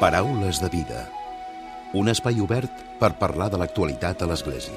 Paraules de vida. Un espai obert per parlar de l'actualitat a l'Església.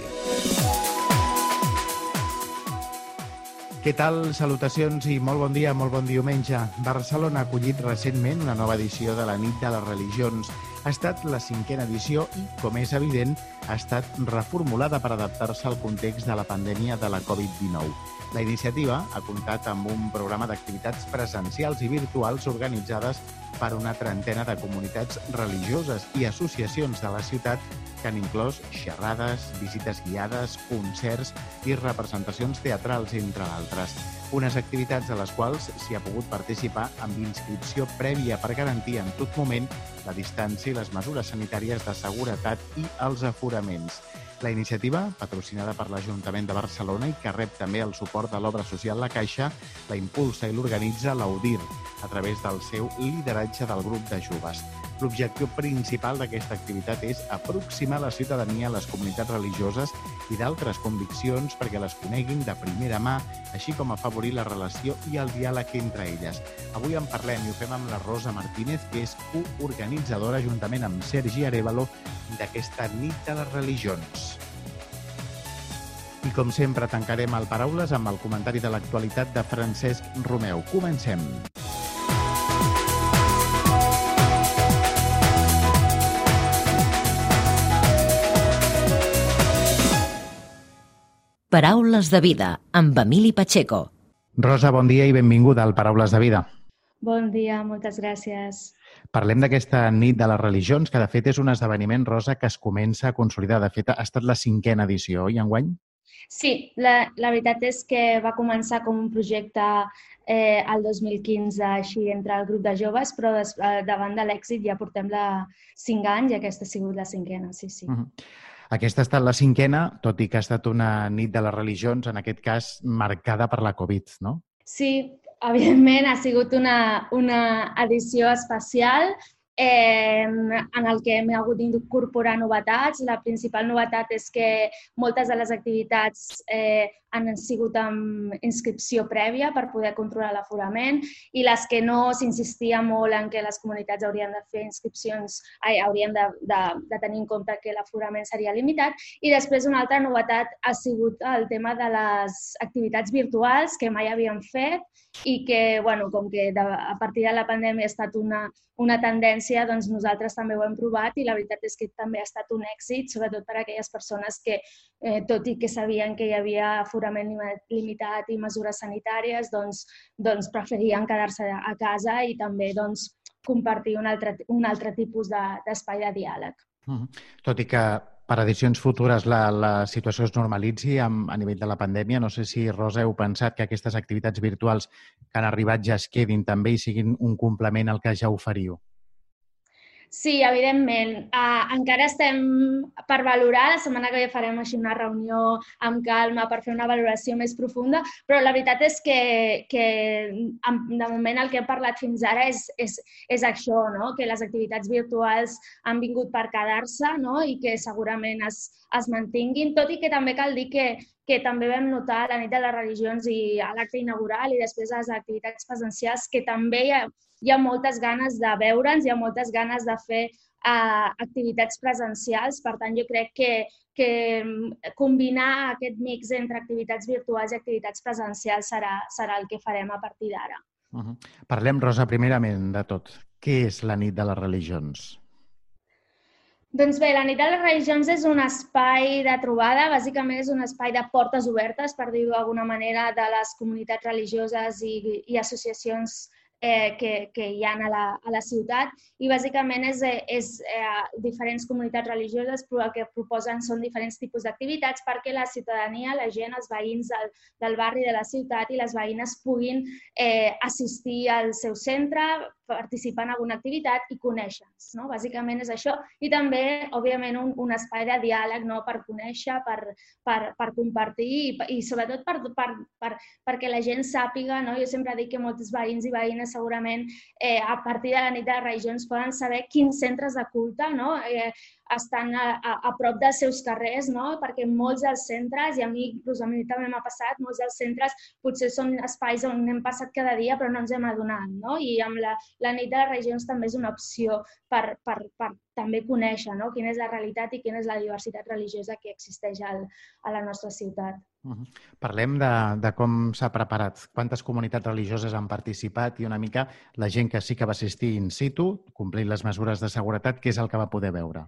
Què tal? Salutacions i molt bon dia, molt bon diumenge. Barcelona ha acollit recentment una nova edició de la Nit de les Religions. Ha estat la cinquena edició i, com és evident, ha estat reformulada per adaptar-se al context de la pandèmia de la Covid-19. La iniciativa ha comptat amb un programa d'activitats presencials i virtuals organitzades per una trentena de comunitats religioses i associacions de la ciutat que han inclòs xerrades, visites guiades, concerts i representacions teatrals, entre d'altres. Unes activitats a les quals s'hi ha pogut participar amb inscripció prèvia per garantir en tot moment la distància i les mesures sanitàries de seguretat i els aforaments. La iniciativa, patrocinada per l'Ajuntament de Barcelona i que rep també el suport de l'obra social La Caixa, la impulsa i l'organitza l'Audir a través del seu lideratge del grup de joves. L'objectiu principal d'aquesta activitat és aproximar la ciutadania a les comunitats religioses i d'altres conviccions perquè les coneguin de primera mà, així com afavorir la relació i el diàleg entre elles. Avui en parlem i ho fem amb la Rosa Martínez, que és coorganitzadora juntament amb Sergi Arevalo d'aquesta nit de les religions. I com sempre tancarem el Paraules amb el comentari de l'actualitat de Francesc Romeu. Comencem. Paraules de vida amb Emili Pacheco. Rosa, bon dia i benvinguda al Paraules de vida. Bon dia, moltes gràcies. Parlem d'aquesta nit de les religions, que de fet és un esdeveniment, Rosa, que es comença a consolidar. De fet, ha estat la cinquena edició, oi, enguany? Sí, la, la veritat és que va començar com un projecte eh, el 2015 així entre el grup de joves, però des, eh, davant de l'èxit ja portem la cinc anys i aquesta ha sigut la cinquena, sí, sí. Uh -huh. Aquesta ha estat la cinquena, tot i que ha estat una nit de les religions, en aquest cas marcada per la Covid, no? Sí, evidentment ha sigut una, una edició especial eh, en el que hem hagut d'incorporar novetats. La principal novetat és que moltes de les activitats eh, han sigut amb inscripció prèvia per poder controlar l'aforament i les que no s'insistia molt en que les comunitats haurien de fer inscripcions, ai, haurien de, de, de tenir en compte que l'aforament seria limitat. I després una altra novetat ha sigut el tema de les activitats virtuals que mai havíem fet i que, bueno, com que de, a partir de la pandèmia ha estat una, una tendència, doncs nosaltres també ho hem provat i la veritat és que també ha estat un èxit, sobretot per a aquelles persones que, eh, tot i que sabien que hi havia aforament limitat i mesures sanitàries, doncs, doncs preferien quedar-se a casa i també doncs, compartir un altre, un altre tipus d'espai de, de diàleg. Mm -hmm. Tot i que per edicions futures la, la situació es normalitzi amb, a nivell de la pandèmia. No sé si, Rosa, heu pensat que aquestes activitats virtuals que han arribat ja es quedin també i siguin un complement al que ja oferiu. Sí, evidentment. Uh, encara estem per valorar. La setmana que ve farem així una reunió amb calma per fer una valoració més profunda, però la veritat és que, que de moment el que hem parlat fins ara és, és, és això, no? que les activitats virtuals han vingut per quedar-se no? i que segurament es, es mantinguin, tot i que també cal dir que, que també vam notar la nit de les religions i a l'acte inaugural i després a les activitats presencials que també hi ha, hi ha moltes ganes de veure'ns, hi ha moltes ganes de fer uh, activitats presencials. Per tant, jo crec que, que mm, combinar aquest mix entre activitats virtuals i activitats presencials serà, serà el que farem a partir d'ara. Uh -huh. Parlem, Rosa, primerament de tot. Què és la nit de les religions? Doncs bé, la nit de les religions és un espai de trobada, bàsicament és un espai de portes obertes, per dir-ho d'alguna manera, de les comunitats religioses i, i associacions eh, que, que hi ha a la, a la ciutat. I bàsicament és, eh, és eh, diferents comunitats religioses però el que proposen són diferents tipus d'activitats perquè la ciutadania, la gent, els veïns del, del barri de la ciutat i les veïnes puguin eh, assistir al seu centre, participar en alguna activitat i conèixer-nos. No? Bàsicament és això. I també, òbviament, un, un espai de diàleg no? per conèixer, per, per, per compartir i, i sobretot per, per, per, perquè la gent sàpiga, no? jo sempre dic que molts veïns i veïnes segurament eh, a partir de la nit de regions poden saber quins centres de culte no? eh, estan a, a, a prop dels seus carrers, no? perquè molts dels centres, i a mi, a mi també m'ha passat, molts dels centres potser són espais on hem passat cada dia però no ens hem adonat. No? I amb la, la nit de les regions també és una opció per, per, per també conèixer no? quina és la realitat i quina és la diversitat religiosa que existeix al, a la nostra ciutat. Uh -huh. Parlem de, de com s'ha preparat, quantes comunitats religioses han participat i una mica la gent que sí que va assistir in situ, complint les mesures de seguretat, què és el que va poder veure?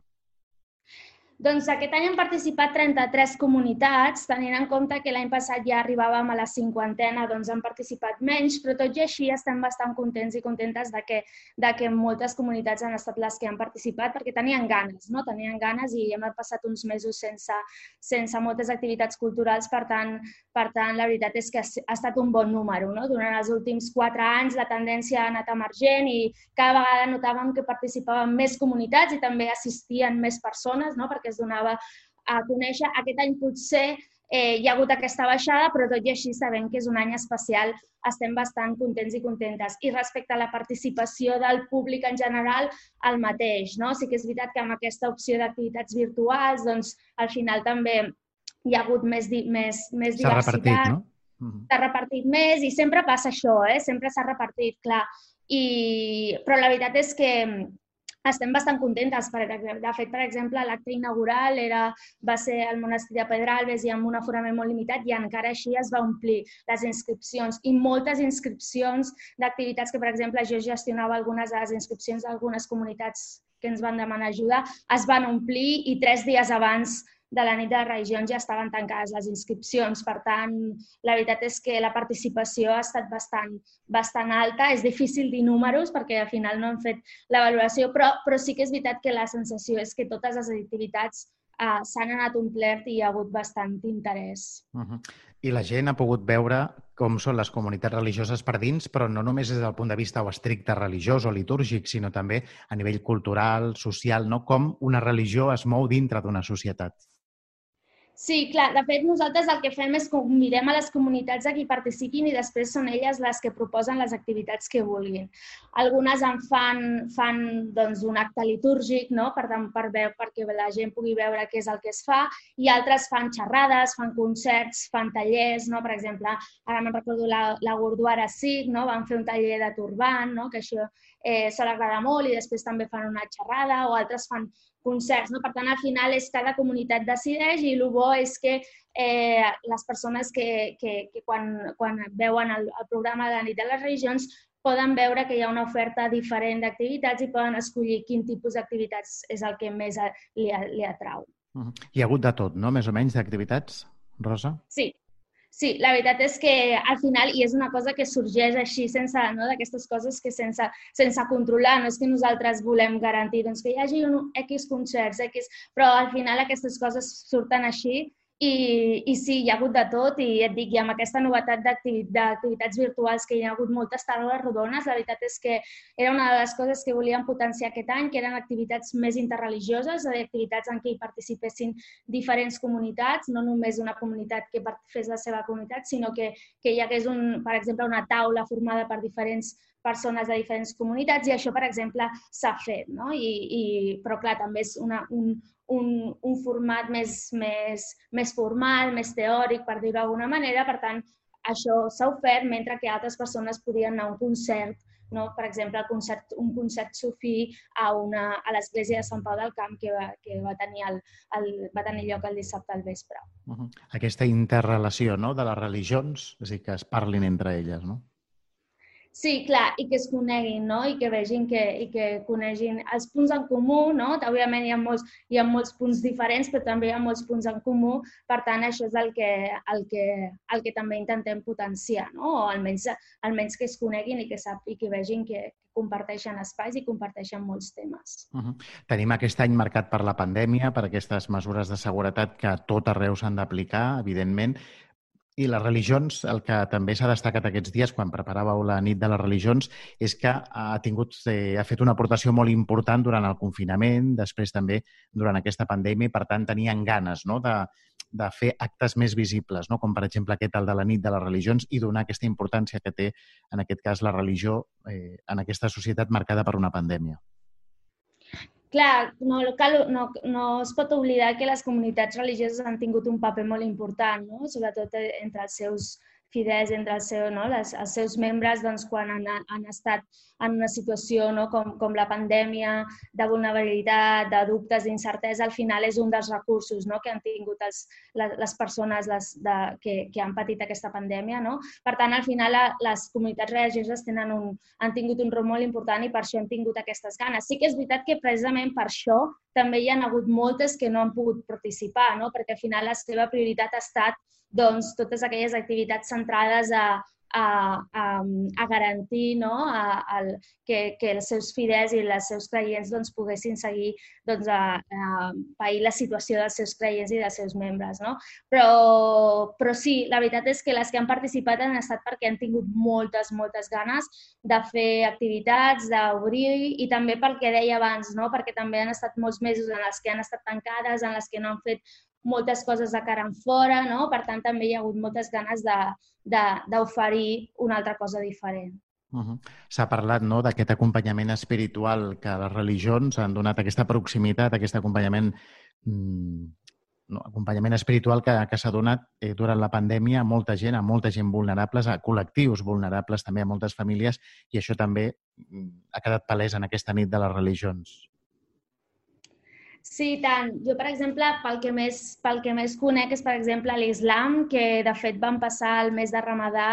Doncs aquest any han participat 33 comunitats, tenint en compte que l'any passat ja arribàvem a la cinquantena, doncs han participat menys, però tot i així estem bastant contents i contentes de que, de que moltes comunitats han estat les que han participat perquè tenien ganes, no? tenien ganes i hem passat uns mesos sense, sense moltes activitats culturals, per tant, per tant, la veritat és que ha estat un bon número. No? Durant els últims quatre anys la tendència ha anat emergent i cada vegada notàvem que participaven més comunitats i també assistien més persones, no? perquè es donava a conèixer. Aquest any potser eh, hi ha hagut aquesta baixada, però tot i així sabem que és un any especial, estem bastant contents i contentes. I respecte a la participació del públic en general, el mateix. No? Sí que és veritat que amb aquesta opció d'activitats virtuals, doncs al final també hi ha hagut més, més, més diversitat. S'ha repartit, no? S'ha repartit més i sempre passa això, eh? sempre s'ha repartit, clar. I... Però la veritat és que estem bastant contentes. Per, de fet, per exemple, l'acte inaugural era, va ser al monestir de Pedralbes i amb un aforament molt limitat i encara així es va omplir les inscripcions i moltes inscripcions d'activitats que, per exemple, jo gestionava algunes de les inscripcions d'algunes comunitats que ens van demanar ajuda, es van omplir i tres dies abans de la nit de regions ja estaven tancades les inscripcions. Per tant, la veritat és que la participació ha estat bastant, bastant alta. És difícil dir números perquè al final no hem fet la valoració, però, però sí que és veritat que la sensació és que totes les activitats uh, s'han anat omplert i hi ha hagut bastant interès. Uh -huh. I la gent ha pogut veure com són les comunitats religioses per dins, però no només des del punt de vista o estricte religiós o litúrgic, sinó també a nivell cultural, social, no? com una religió es mou dintre d'una societat. Sí, clar, de fet nosaltres el que fem és convidem a les comunitats a que hi participin i després són elles les que proposen les activitats que vulguin. Algunes en fan, fan doncs, un acte litúrgic no? per, per veure, perquè la gent pugui veure què és el que es fa i altres fan xerrades, fan concerts, fan tallers, no? per exemple, ara me'n recordo la, la Gorduara SIC, no? van fer un taller de turbant, no? que això eh, sol agradar molt i després també fan una xerrada o altres fan concerts. No? Per tant, al final és cada comunitat decideix i el bo és que eh, les persones que, que, que quan, quan veuen el, el programa de la nit de les religions poden veure que hi ha una oferta diferent d'activitats i poden escollir quin tipus d'activitats és el que més li, li atrau. Hi ha hagut de tot, no? Més o menys d'activitats, Rosa? Sí, Sí, la veritat és que al final, i és una cosa que sorgeix així, sense, no, d'aquestes coses que sense, sense controlar, no és que nosaltres volem garantir doncs, que hi hagi un X concerts, X, però al final aquestes coses surten així i, I sí, hi ha hagut de tot i et dic, i amb aquesta novetat d'activitats virtuals que hi ha hagut moltes taules rodones, la veritat és que era una de les coses que volíem potenciar aquest any, que eren activitats més interreligioses, activitats en què hi participessin diferents comunitats, no només una comunitat que fes la seva comunitat, sinó que, que hi hagués, un, per exemple, una taula formada per diferents persones de diferents comunitats i això, per exemple, s'ha fet. No? I, i, però, clar, també és una, un, un, un format més, més, més formal, més teòric, per dir-ho d'alguna manera. Per tant, això s'ha ofert mentre que altres persones podien anar a un concert, no? per exemple, concert, un concert sufí a, una, a l'església de Sant Pau del Camp que va, que va, tenir, el, el, va tenir lloc el dissabte al vespre. Uh -huh. Aquesta interrelació no? de les religions, és a dir, que es parlin entre elles, no? Sí, clar, i que es coneguin, no? I que vegin que, i que conegin els punts en comú, no? Òbviament hi ha, molts, hi ha molts punts diferents, però també hi ha molts punts en comú. Per tant, això és el que, el que, el que també intentem potenciar, no? O almenys, almenys que es coneguin i que, sap, i que vegin que, comparteixen espais i comparteixen molts temes. Uh -huh. Tenim aquest any marcat per la pandèmia, per aquestes mesures de seguretat que tot arreu s'han d'aplicar, evidentment. I les religions, el que també s'ha destacat aquests dies quan preparàveu la nit de les religions és que ha, tingut, eh, ha fet una aportació molt important durant el confinament, després també durant aquesta pandèmia, i per tant tenien ganes no? de, de fer actes més visibles, no? com per exemple aquest, el de la nit de les religions, i donar aquesta importància que té, en aquest cas, la religió eh, en aquesta societat marcada per una pandèmia clar, no, cal, no, no es pot oblidar que les comunitats religioses han tingut un paper molt important, no? sobretot eh, entre els seus fidels entre el seu, no? Les, els seus membres doncs, quan han, han estat en una situació no? com, com la pandèmia, de vulnerabilitat, de dubtes, d'incertesa, al final és un dels recursos no? que han tingut els, les, les persones les, de, que, que han patit aquesta pandèmia. No? Per tant, al final les comunitats religioses tenen un, han tingut un rol molt important i per això han tingut aquestes ganes. Sí que és veritat que precisament per això també hi ha hagut moltes que no han pogut participar, no? perquè al final la seva prioritat ha estat doncs, totes aquelles activitats centrades a, a, a, a garantir no? a, a, que, que els seus fidels i els seus creients doncs, poguessin seguir doncs, a, a pair la situació dels seus creients i dels seus membres. No? Però, però sí, la veritat és que les que han participat han estat perquè han tingut moltes, moltes ganes de fer activitats, d'obrir i també pel que deia abans, no? perquè també han estat molts mesos en els que han estat tancades, en les que no han fet moltes coses de cara en fora, no? per tant també hi ha hagut moltes ganes d'oferir una altra cosa diferent. Uh -huh. S'ha parlat no, d'aquest acompanyament espiritual que les religions han donat aquesta proximitat, aquest acompanyament mm, no, acompanyament espiritual que, que s'ha donat eh, durant la pandèmia a molta gent, a molta gent vulnerables, a col·lectius vulnerables també, a moltes famílies, i això també mm, ha quedat palès en aquesta nit de les religions. Sí, tant. Jo, per exemple, pel que més, pel que més conec és, per exemple, l'islam, que de fet van passar el mes de Ramadà,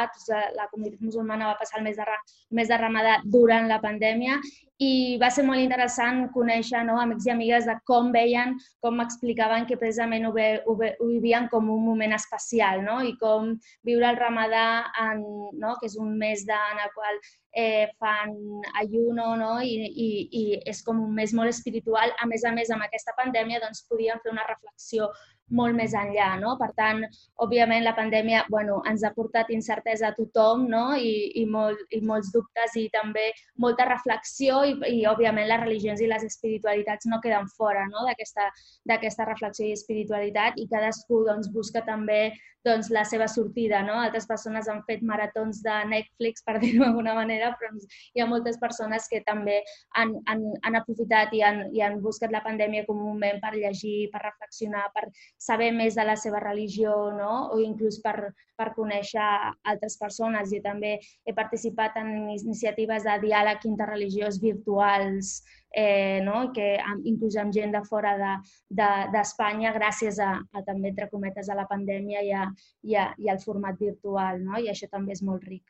la comunitat musulmana va passar el mes de, el mes de Ramadà durant la pandèmia i va ser molt interessant conèixer no, amics i amigues de com veien, com m'explicaven que precisament ho, ve, ho, ve, ho vivien com un moment especial no? i com viure el ramadà, en, no? que és un mes de, en el qual eh, fan ayuno no? I, i, i és com un mes molt espiritual. A més a més, amb aquesta pandèmia doncs, podíem fer una reflexió molt més enllà, no? Per tant, òbviament la pandèmia bueno, ens ha portat incertesa a tothom no? I, i, molt, i molts dubtes i també molta reflexió i, i òbviament les religions i les espiritualitats no queden fora no? d'aquesta reflexió i espiritualitat i cadascú doncs, busca també doncs, la seva sortida. No? Altres persones han fet maratons de Netflix, per dir-ho d'alguna manera, però hi ha moltes persones que també han, han, han aprofitat i han, i han buscat la pandèmia com un moment per llegir, per reflexionar, per saber més de la seva religió, no? o inclús per, per conèixer altres persones. Jo també he participat en iniciatives de diàleg interreligiós virtuals eh, no? que inclús amb gent de fora d'Espanya de, de, gràcies a, a també, entre cometes, a la pandèmia i, a, i, a, i al format virtual. No? I això també és molt ric.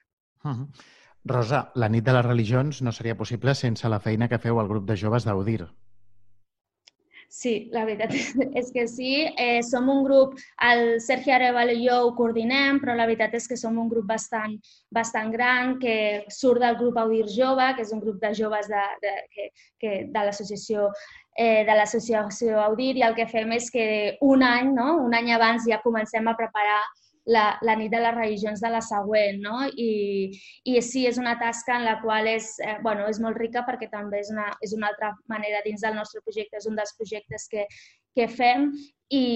Uh -huh. Rosa, la nit de les religions no seria possible sense la feina que feu al grup de joves d'Audir. Sí, la veritat és que sí. Eh, som un grup, el Sergi Arevalo i jo ho coordinem, però la veritat és que som un grup bastant, bastant gran que surt del grup Audir Jove, que és un grup de joves de, de, que, que, de l'associació eh, de l'associació Audir i el que fem és que un any, no? un any abans ja comencem a preparar la, la nit de les religions de la següent, no? I, i sí, és una tasca en la qual és, eh, bueno, és molt rica perquè també és una, és una altra manera dins del nostre projecte, és un dels projectes que, que fem. I,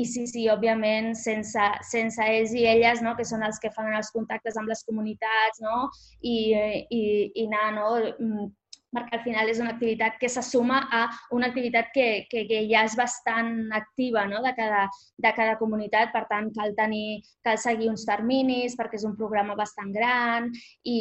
i sí, sí, òbviament, sense, sense ells i elles, no, que són els que fan els contactes amb les comunitats, no, i, i, i anar, no, perquè al final és una activitat que se suma a una activitat que, que, que ja és bastant activa no? de, cada, de cada comunitat, per tant cal, tenir, cal seguir uns terminis perquè és un programa bastant gran i,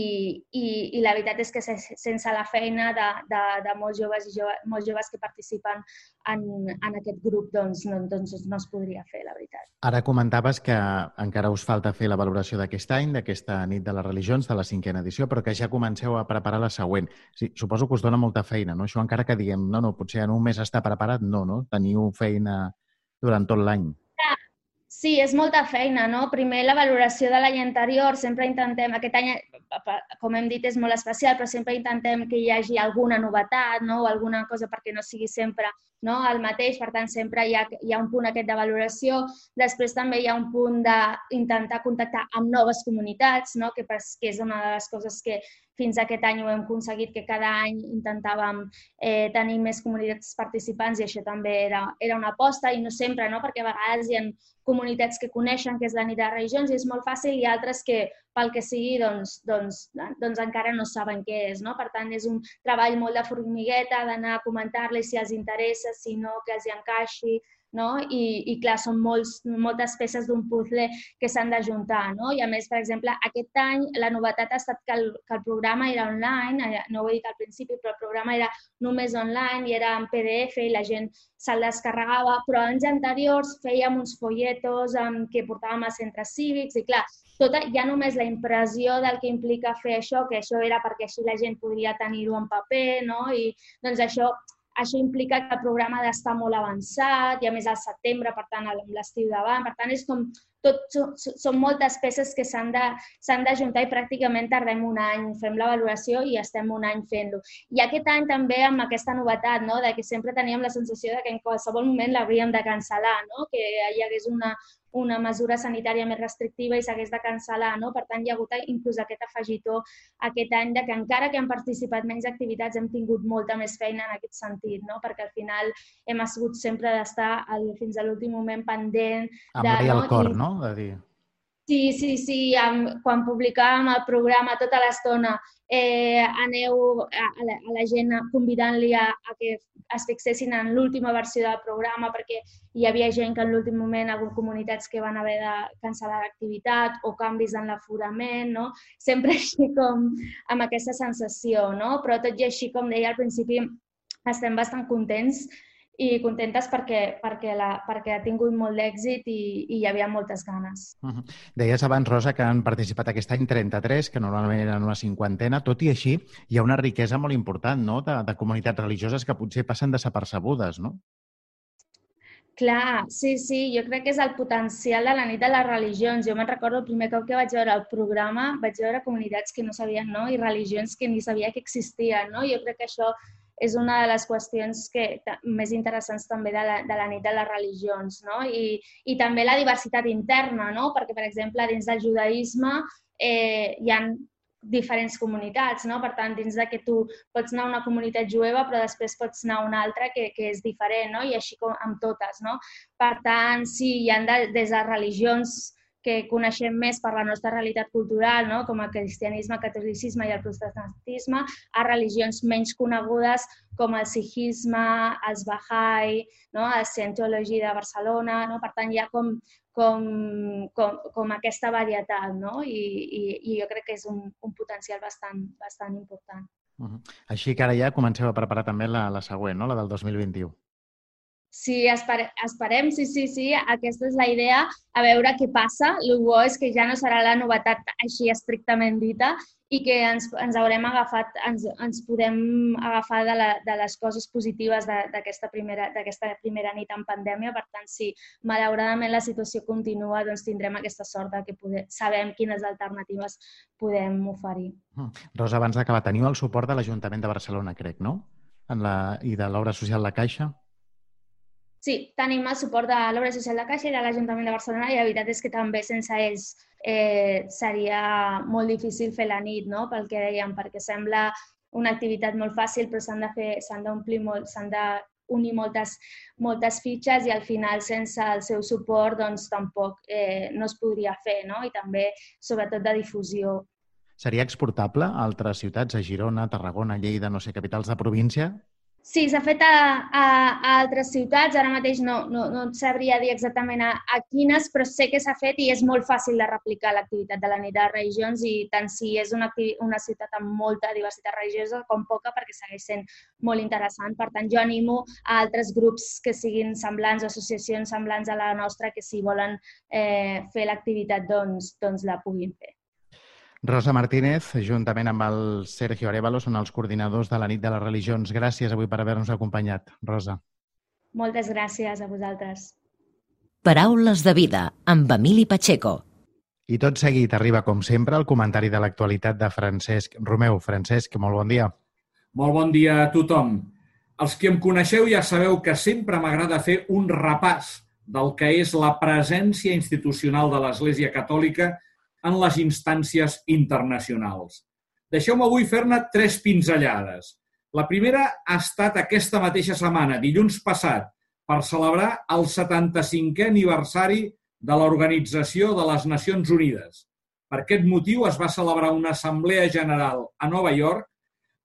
i, i la veritat és que sense la feina de, de, de molts joves i jove, molts joves que participen en, en aquest grup doncs no, doncs no es podria fer, la veritat. Ara comentaves que encara us falta fer la valoració d'aquest any, d'aquesta nit de les religions, de la cinquena edició, però que ja comenceu a preparar la següent. Sí, suposo que us dona molta feina, no? Això encara que diguem, no, no, potser en un mes està preparat, no, no? Teniu feina durant tot l'any. Sí, és molta feina, no? Primer la valoració de l'any anterior, sempre intentem, aquest any, com hem dit, és molt especial, però sempre intentem que hi hagi alguna novetat, no? O alguna cosa perquè no sigui sempre no? el mateix, per tant, sempre hi ha, hi ha un punt aquest de valoració. Després també hi ha un punt d'intentar contactar amb noves comunitats, no? que, que és una de les coses que fins aquest any ho hem aconseguit, que cada any intentàvem eh, tenir més comunitats participants i això també era, era una aposta i no sempre, no? perquè a vegades hi ha comunitats que coneixen que és la nit de religions i és molt fàcil i altres que pel que sigui doncs, doncs, doncs encara no saben què és. No? Per tant, és un treball molt de formigueta, d'anar a comentar-les si els interessa, si no, que els hi encaixi, no? I, i clar, són molts, moltes peces d'un puzzle que s'han d'ajuntar, no? I a més, per exemple, aquest any la novetat ha estat que el, que el programa era online, eh, no ho he dit al principi, però el programa era només online i era en PDF i la gent se'l descarregava, però anys anteriors fèiem uns folletos um, que portàvem a centres cívics i clar, tota, ja només la impressió del que implica fer això, que això era perquè així la gent podria tenir-ho en paper, no? I doncs això això implica que el programa ha d'estar molt avançat i a més al setembre, per tant, amb l'estiu davant. Per tant, és com tot, són, són moltes peces que s'han d'ajuntar i pràcticament tardem un any, fem la valoració i estem un any fent-lo. I aquest any també amb aquesta novetat, no? de que sempre teníem la sensació de que en qualsevol moment l'hauríem de cancel·lar, no? que hi hagués una, una mesura sanitària més restrictiva i s'hagués de cancel·lar. No? Per tant, hi ha hagut inclús aquest afegitó aquest any de que encara que han participat menys activitats hem tingut molta més feina en aquest sentit, no? perquè al final hem hagut sempre d'estar fins a l'últim moment pendent. Amb de, no? al cor, no? De dir. Sí, sí, sí. Quan publicàvem el programa tota l'estona eh, aneu a, a, la, a la gent convidant-li a, a que es fixessin en l'última versió del programa perquè hi havia gent que en l'últim moment, algunes comunitats que van haver de cancel·lar l'activitat o canvis en l'aforament, no? Sempre així com amb aquesta sensació, no? Però tot i així, com deia al principi, estem bastant contents i contentes perquè, perquè, la, perquè ha tingut molt d'èxit i, i hi havia moltes ganes. Uh -huh. Deies abans, Rosa, que han participat aquest any 33, que normalment eren una cinquantena. Tot i així, hi ha una riquesa molt important no? de, de comunitats religioses que potser passen desapercebudes, no? Clar, sí, sí, jo crec que és el potencial de la nit de les religions. Jo me'n recordo el primer cop que vaig veure el programa, vaig veure comunitats que no sabien, no? I religions que ni sabia que existien, no? Jo crec que això és una de les qüestions que, més interessants també de la, de la nit de les religions, no? I, i també la diversitat interna, no? Perquè, per exemple, dins del judaïsme eh, hi ha diferents comunitats, no? Per tant, dins de que tu pots anar a una comunitat jueva, però després pots anar a una altra que, que és diferent, no? I així com amb totes, no? Per tant, sí, hi ha de, des de religions que coneixem més per la nostra realitat cultural, no? com el cristianisme, el catolicisme i el protestantisme, a religions menys conegudes com el sikhisme, els Bahá'í, no? el Scientology de Barcelona. No? Per tant, hi ha com, com, com, com aquesta varietat no? I, i, i jo crec que és un, un potencial bastant, bastant important. Uh -huh. Així que ara ja comenceu a preparar també la, la següent, no? la del 2021. Sí, espere, esperem, sí, sí, sí, aquesta és la idea, a veure què passa. El bo és que ja no serà la novetat així estrictament dita i que ens, ens haurem agafat, ens, ens podem agafar de, la, de les coses positives d'aquesta primera, primera nit en pandèmia. Per tant, si malauradament la situació continua, doncs tindrem aquesta sort de que poder, sabem quines alternatives podem oferir. Mm. Rosa, abans d'acabar, teniu el suport de l'Ajuntament de Barcelona, crec, no? En la, I de l'obra social La Caixa? Sí, tenim el suport de l'Obra Social de Caixa i de l'Ajuntament de Barcelona i la veritat és que també sense ells eh, seria molt difícil fer la nit, no? pel que dèiem, perquè sembla una activitat molt fàcil, però s'han de fer, s'han d'omplir molt, s'han de unir moltes, moltes fitxes i al final sense el seu suport doncs tampoc eh, no es podria fer, no? I també, sobretot, de difusió. Seria exportable a altres ciutats, a Girona, Tarragona, Lleida, no sé, capitals de província? Sí, s'ha fet a, a, a altres ciutats, ara mateix no, no, no et sabria dir exactament a, a quines, però sé que s'ha fet i és molt fàcil de replicar l'activitat de la nit de religions i tant si és una, una ciutat amb molta diversitat religiosa com poca perquè segueix sent molt interessant. Per tant, jo animo a altres grups que siguin semblants, associacions semblants a la nostra, que si volen eh, fer l'activitat doncs, doncs la puguin fer. Rosa Martínez, juntament amb el Sergio Arevalo, són els coordinadors de la nit de les religions. Gràcies avui per haver-nos acompanyat, Rosa. Moltes gràcies a vosaltres. Paraules de vida, amb Emili Pacheco. I tot seguit arriba, com sempre, el comentari de l'actualitat de Francesc Romeu. Francesc, molt bon dia. Molt bon dia a tothom. Els que em coneixeu ja sabeu que sempre m'agrada fer un repàs del que és la presència institucional de l'Església Catòlica en les instàncies internacionals. Deixeu-me avui fer-ne tres pinzellades. La primera ha estat aquesta mateixa setmana, dilluns passat, per celebrar el 75è aniversari de l'Organització de les Nacions Unides. Per aquest motiu es va celebrar una assemblea general a Nova York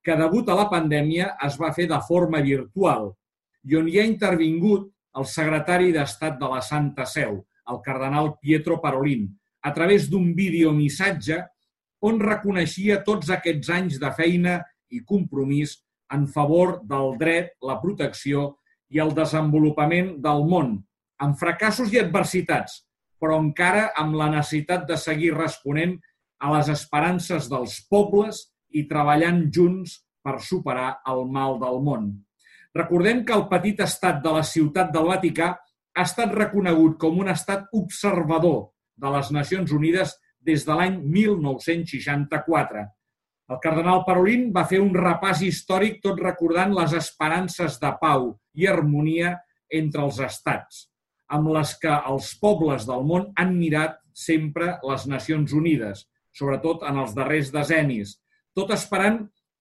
que, degut a la pandèmia, es va fer de forma virtual i on hi ha intervingut el secretari d'Estat de la Santa Seu, el cardenal Pietro Parolin, a través d'un videomissatge on reconeixia tots aquests anys de feina i compromís en favor del dret, la protecció i el desenvolupament del món, amb fracassos i adversitats, però encara amb la necessitat de seguir responent a les esperances dels pobles i treballant junts per superar el mal del món. Recordem que el petit estat de la ciutat del Vaticà ha estat reconegut com un estat observador de les Nacions Unides des de l'any 1964. El cardenal Parolin va fer un repàs històric tot recordant les esperances de pau i harmonia entre els estats, amb les que els pobles del món han mirat sempre les Nacions Unides, sobretot en els darrers decennis, tot esperant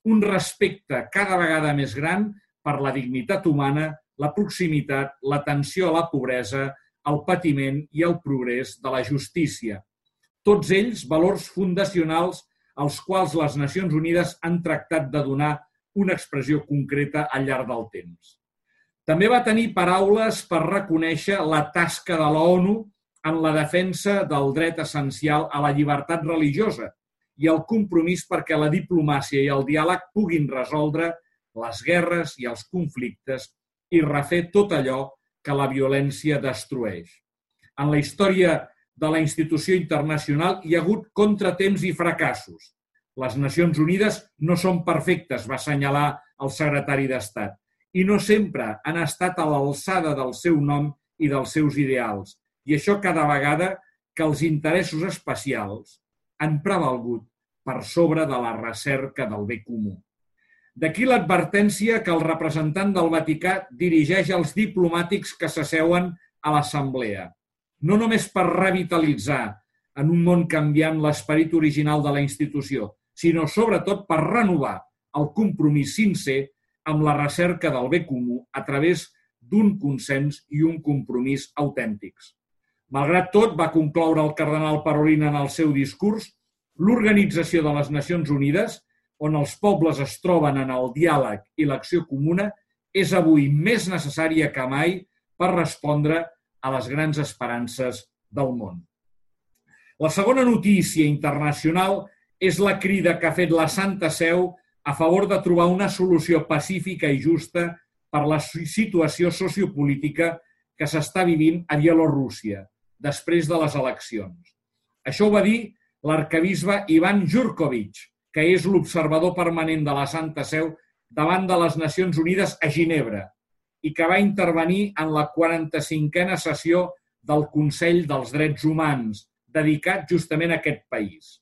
un respecte cada vegada més gran per la dignitat humana, la proximitat, l'atenció a la pobresa, el patiment i el progrés de la justícia. Tots ells valors fundacionals als quals les Nacions Unides han tractat de donar una expressió concreta al llarg del temps. També va tenir paraules per reconèixer la tasca de la ONU en la defensa del dret essencial a la llibertat religiosa i el compromís perquè la diplomàcia i el diàleg puguin resoldre les guerres i els conflictes i refer tot allò que la violència destrueix. En la història de la institució internacional hi ha hagut contratemps i fracassos. Les Nacions Unides no són perfectes, va assenyalar el secretari d'Estat, i no sempre han estat a l'alçada del seu nom i dels seus ideals. I això cada vegada que els interessos especials han prevalgut per sobre de la recerca del bé comú. D'aquí l'advertència que el representant del Vaticà dirigeix als diplomàtics que s'asseuen a l'Assemblea. No només per revitalitzar en un món canviant l'esperit original de la institució, sinó sobretot per renovar el compromís sincer amb la recerca del bé comú a través d'un consens i un compromís autèntics. Malgrat tot, va concloure el cardenal Parolin en el seu discurs, l'Organització de les Nacions Unides on els pobles es troben en el diàleg i l'acció comuna, és avui més necessària que mai per respondre a les grans esperances del món. La segona notícia internacional és la crida que ha fet la Santa Seu a favor de trobar una solució pacífica i justa per la situació sociopolítica que s'està vivint a Bielorússia després de les eleccions. Això ho va dir l'arcabisbe Ivan Jurkovic, que és l'observador permanent de la Santa Seu davant de les Nacions Unides a Ginebra i que va intervenir en la 45a sessió del Consell dels Drets Humans, dedicat justament a aquest país.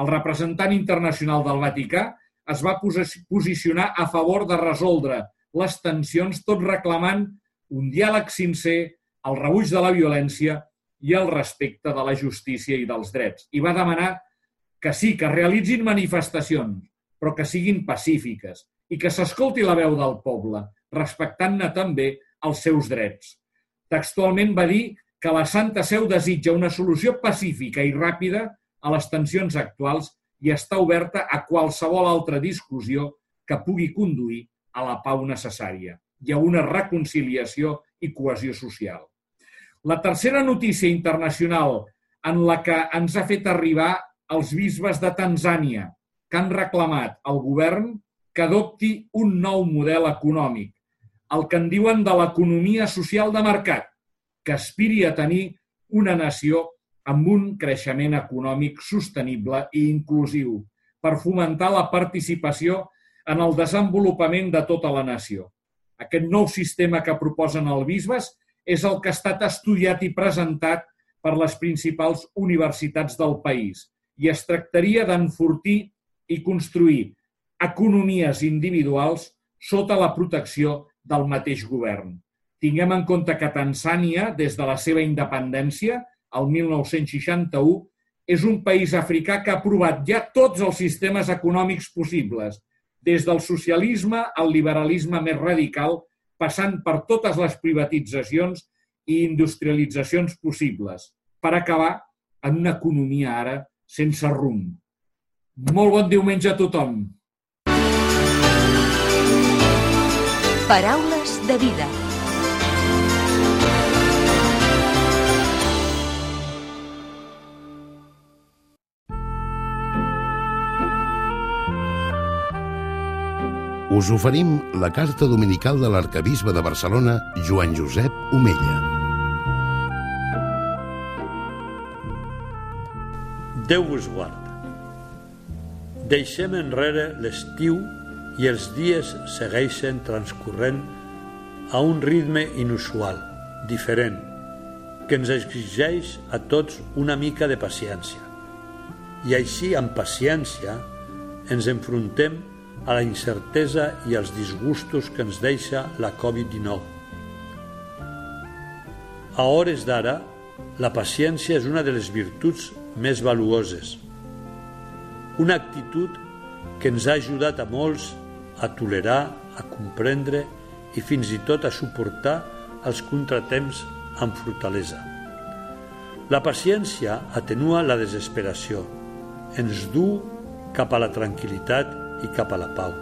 El representant internacional del Vaticà es va posicionar a favor de resoldre les tensions tot reclamant un diàleg sincer, el rebuig de la violència i el respecte de la justícia i dels drets. I va demanar que sí, que realitzin manifestacions, però que siguin pacífiques i que s'escolti la veu del poble, respectant-ne també els seus drets. Textualment va dir que la Santa Seu desitja una solució pacífica i ràpida a les tensions actuals i està oberta a qualsevol altra discussió que pugui conduir a la pau necessària i a una reconciliació i cohesió social. La tercera notícia internacional en la que ens ha fet arribar els bisbes de Tanzània, que han reclamat al govern que adopti un nou model econòmic, el que en diuen de l'economia social de mercat, que aspiri a tenir una nació amb un creixement econòmic sostenible i inclusiu per fomentar la participació en el desenvolupament de tota la nació. Aquest nou sistema que proposen els bisbes és el que ha estat estudiat i presentat per les principals universitats del país i es tractaria d'enfortir i construir economies individuals sota la protecció del mateix govern. Tinguem en compte que Tanzània, des de la seva independència, el 1961, és un país africà que ha provat ja tots els sistemes econòmics possibles, des del socialisme al liberalisme més radical, passant per totes les privatitzacions i industrialitzacions possibles, per acabar en una economia ara sense rumb. Molt bon diumenge a tothom. Paraules de vida. Us oferim la carta dominical de l'arcabisbe de Barcelona, Joan Josep Omella. Déu vos guard. Deixem enrere l'estiu i els dies segueixen transcorrent a un ritme inusual, diferent, que ens exigeix a tots una mica de paciència. I així, amb paciència, ens enfrontem a la incertesa i als disgustos que ens deixa la Covid-19. A hores d'ara, la paciència és una de les virtuts més valuoses. Una actitud que ens ha ajudat a molts a tolerar, a comprendre i fins i tot a suportar els contratemps amb fortalesa. La paciència atenua la desesperació, ens du cap a la tranquil·litat i cap a la pau.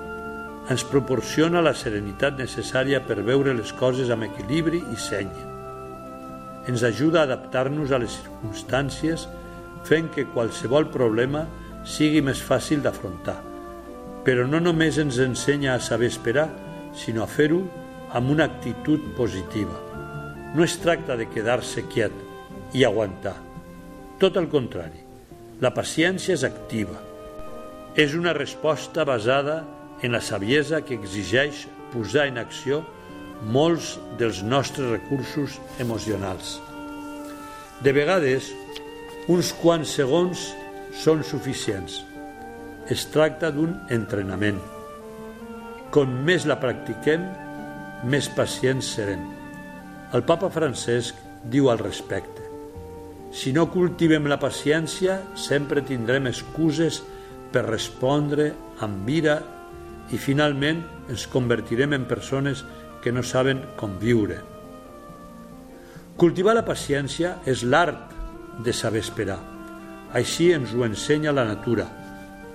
Ens proporciona la serenitat necessària per veure les coses amb equilibri i seny. Ens ajuda a adaptar-nos a les circumstàncies fent que qualsevol problema sigui més fàcil d'afrontar. Però no només ens ensenya a saber esperar, sinó a fer-ho amb una actitud positiva. No es tracta de quedar-se quiet i aguantar. Tot el contrari, la paciència és activa, és una resposta basada en la saviesa que exigeix posar en acció molts dels nostres recursos emocionals. De vegades, uns quants segons són suficients. Es tracta d'un entrenament. Com més la practiquem, més pacients serem. El papa Francesc diu al respecte si no cultivem la paciència, sempre tindrem excuses per respondre amb ira i finalment ens convertirem en persones que no saben com viure. Cultivar la paciència és l'art de saber esperar. Així ens ho ensenya la natura.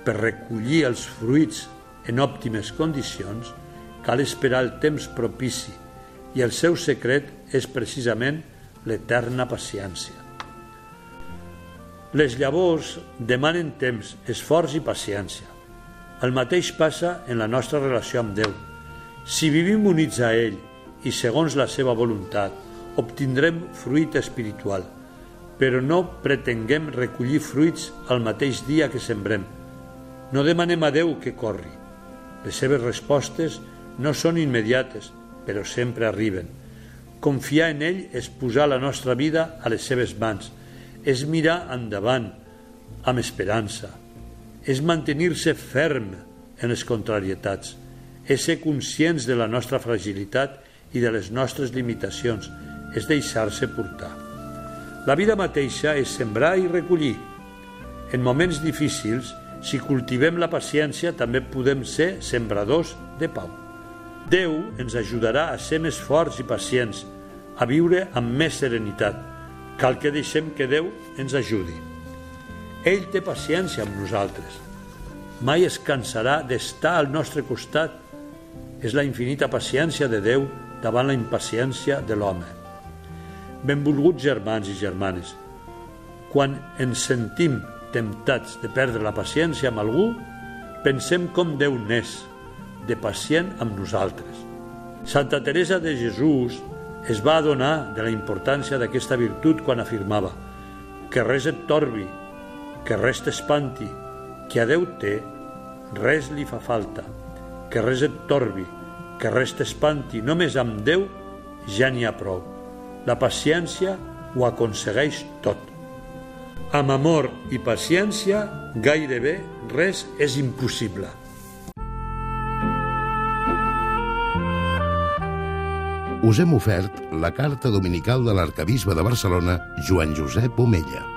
Per recollir els fruits en òptimes condicions cal esperar el temps propici i el seu secret és precisament l'eterna paciència. Les llavors demanen temps, esforç i paciència. El mateix passa en la nostra relació amb Déu. Si vivim units a ell i segons la seva voluntat, obtindrem fruit espiritual, però no pretenguem recollir fruits al mateix dia que sembrem. No demanem a Déu que corri. Les seves respostes no són immediates, però sempre arriben. Confiar en ell és posar la nostra vida a les seves mans – és mirar endavant amb esperança, és mantenir-se ferm en les contrarietats, és ser conscients de la nostra fragilitat i de les nostres limitacions, és deixar-se portar. La vida mateixa és sembrar i recollir. En moments difícils, si cultivem la paciència, també podem ser sembradors de pau. Déu ens ajudarà a ser més forts i pacients, a viure amb més serenitat, Cal que deixem que Déu ens ajudi. Ell té paciència amb nosaltres. Mai es cansarà d'estar al nostre costat. És la infinita paciència de Déu davant la impaciència de l'home. Benvolguts germans i germanes, quan ens sentim temptats de perdre la paciència amb algú, pensem com Déu n'és, de pacient amb nosaltres. Santa Teresa de Jesús es va adonar de la importància d'aquesta virtut quan afirmava que res et torbi, que res t'espanti, que a Déu té, res li fa falta, que res et torbi, que res t'espanti, només amb Déu ja n'hi ha prou. La paciència ho aconsegueix tot. Amb amor i paciència gairebé res és impossible. us hem ofert la carta dominical de l'arcabisbe de Barcelona, Joan Josep Omella.